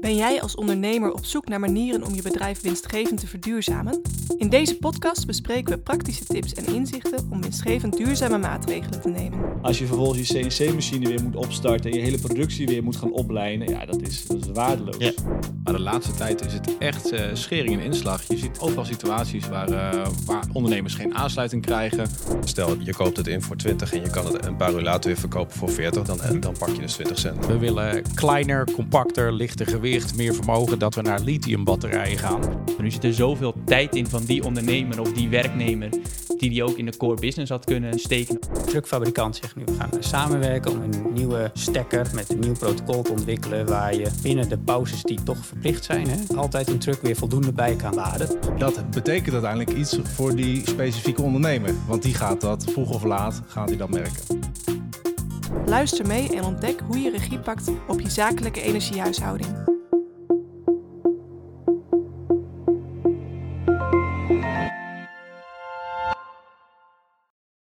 Ben jij als ondernemer op zoek naar manieren om je bedrijf winstgevend te verduurzamen? In deze podcast bespreken we praktische tips en inzichten om winstgevend duurzame maatregelen te nemen. Als je vervolgens je CNC-machine weer moet opstarten en je hele productie weer moet gaan oplijnen, ja, dat is, dat is waardeloos. Ja. Maar de laatste tijd is het echt uh, schering en inslag. Je ziet overal situaties waar, uh, waar ondernemers geen aansluiting krijgen. Stel, je koopt het in voor 20 en je kan het een paar uur later weer verkopen voor 40, dan, dan pak je dus 20 cent. We willen kleiner, compacter, lichter gewicht, meer vermogen, dat we naar lithiumbatterijen gaan. Nu zit er zoveel tijd in van die ondernemer of die werknemer die die ook in de core business had kunnen steken. De truckfabrikant zegt nu, we gaan samenwerken om een nieuwe stekker met een nieuw protocol te ontwikkelen waar je binnen de pauzes die toch verplicht zijn, hè, altijd een truck weer voldoende bij kan laden. Dat betekent uiteindelijk iets voor die specifieke ondernemer, want die gaat dat vroeg of laat gaat hij dat merken. Luister mee en ontdek hoe je regie pakt op je zakelijke energiehuishouding.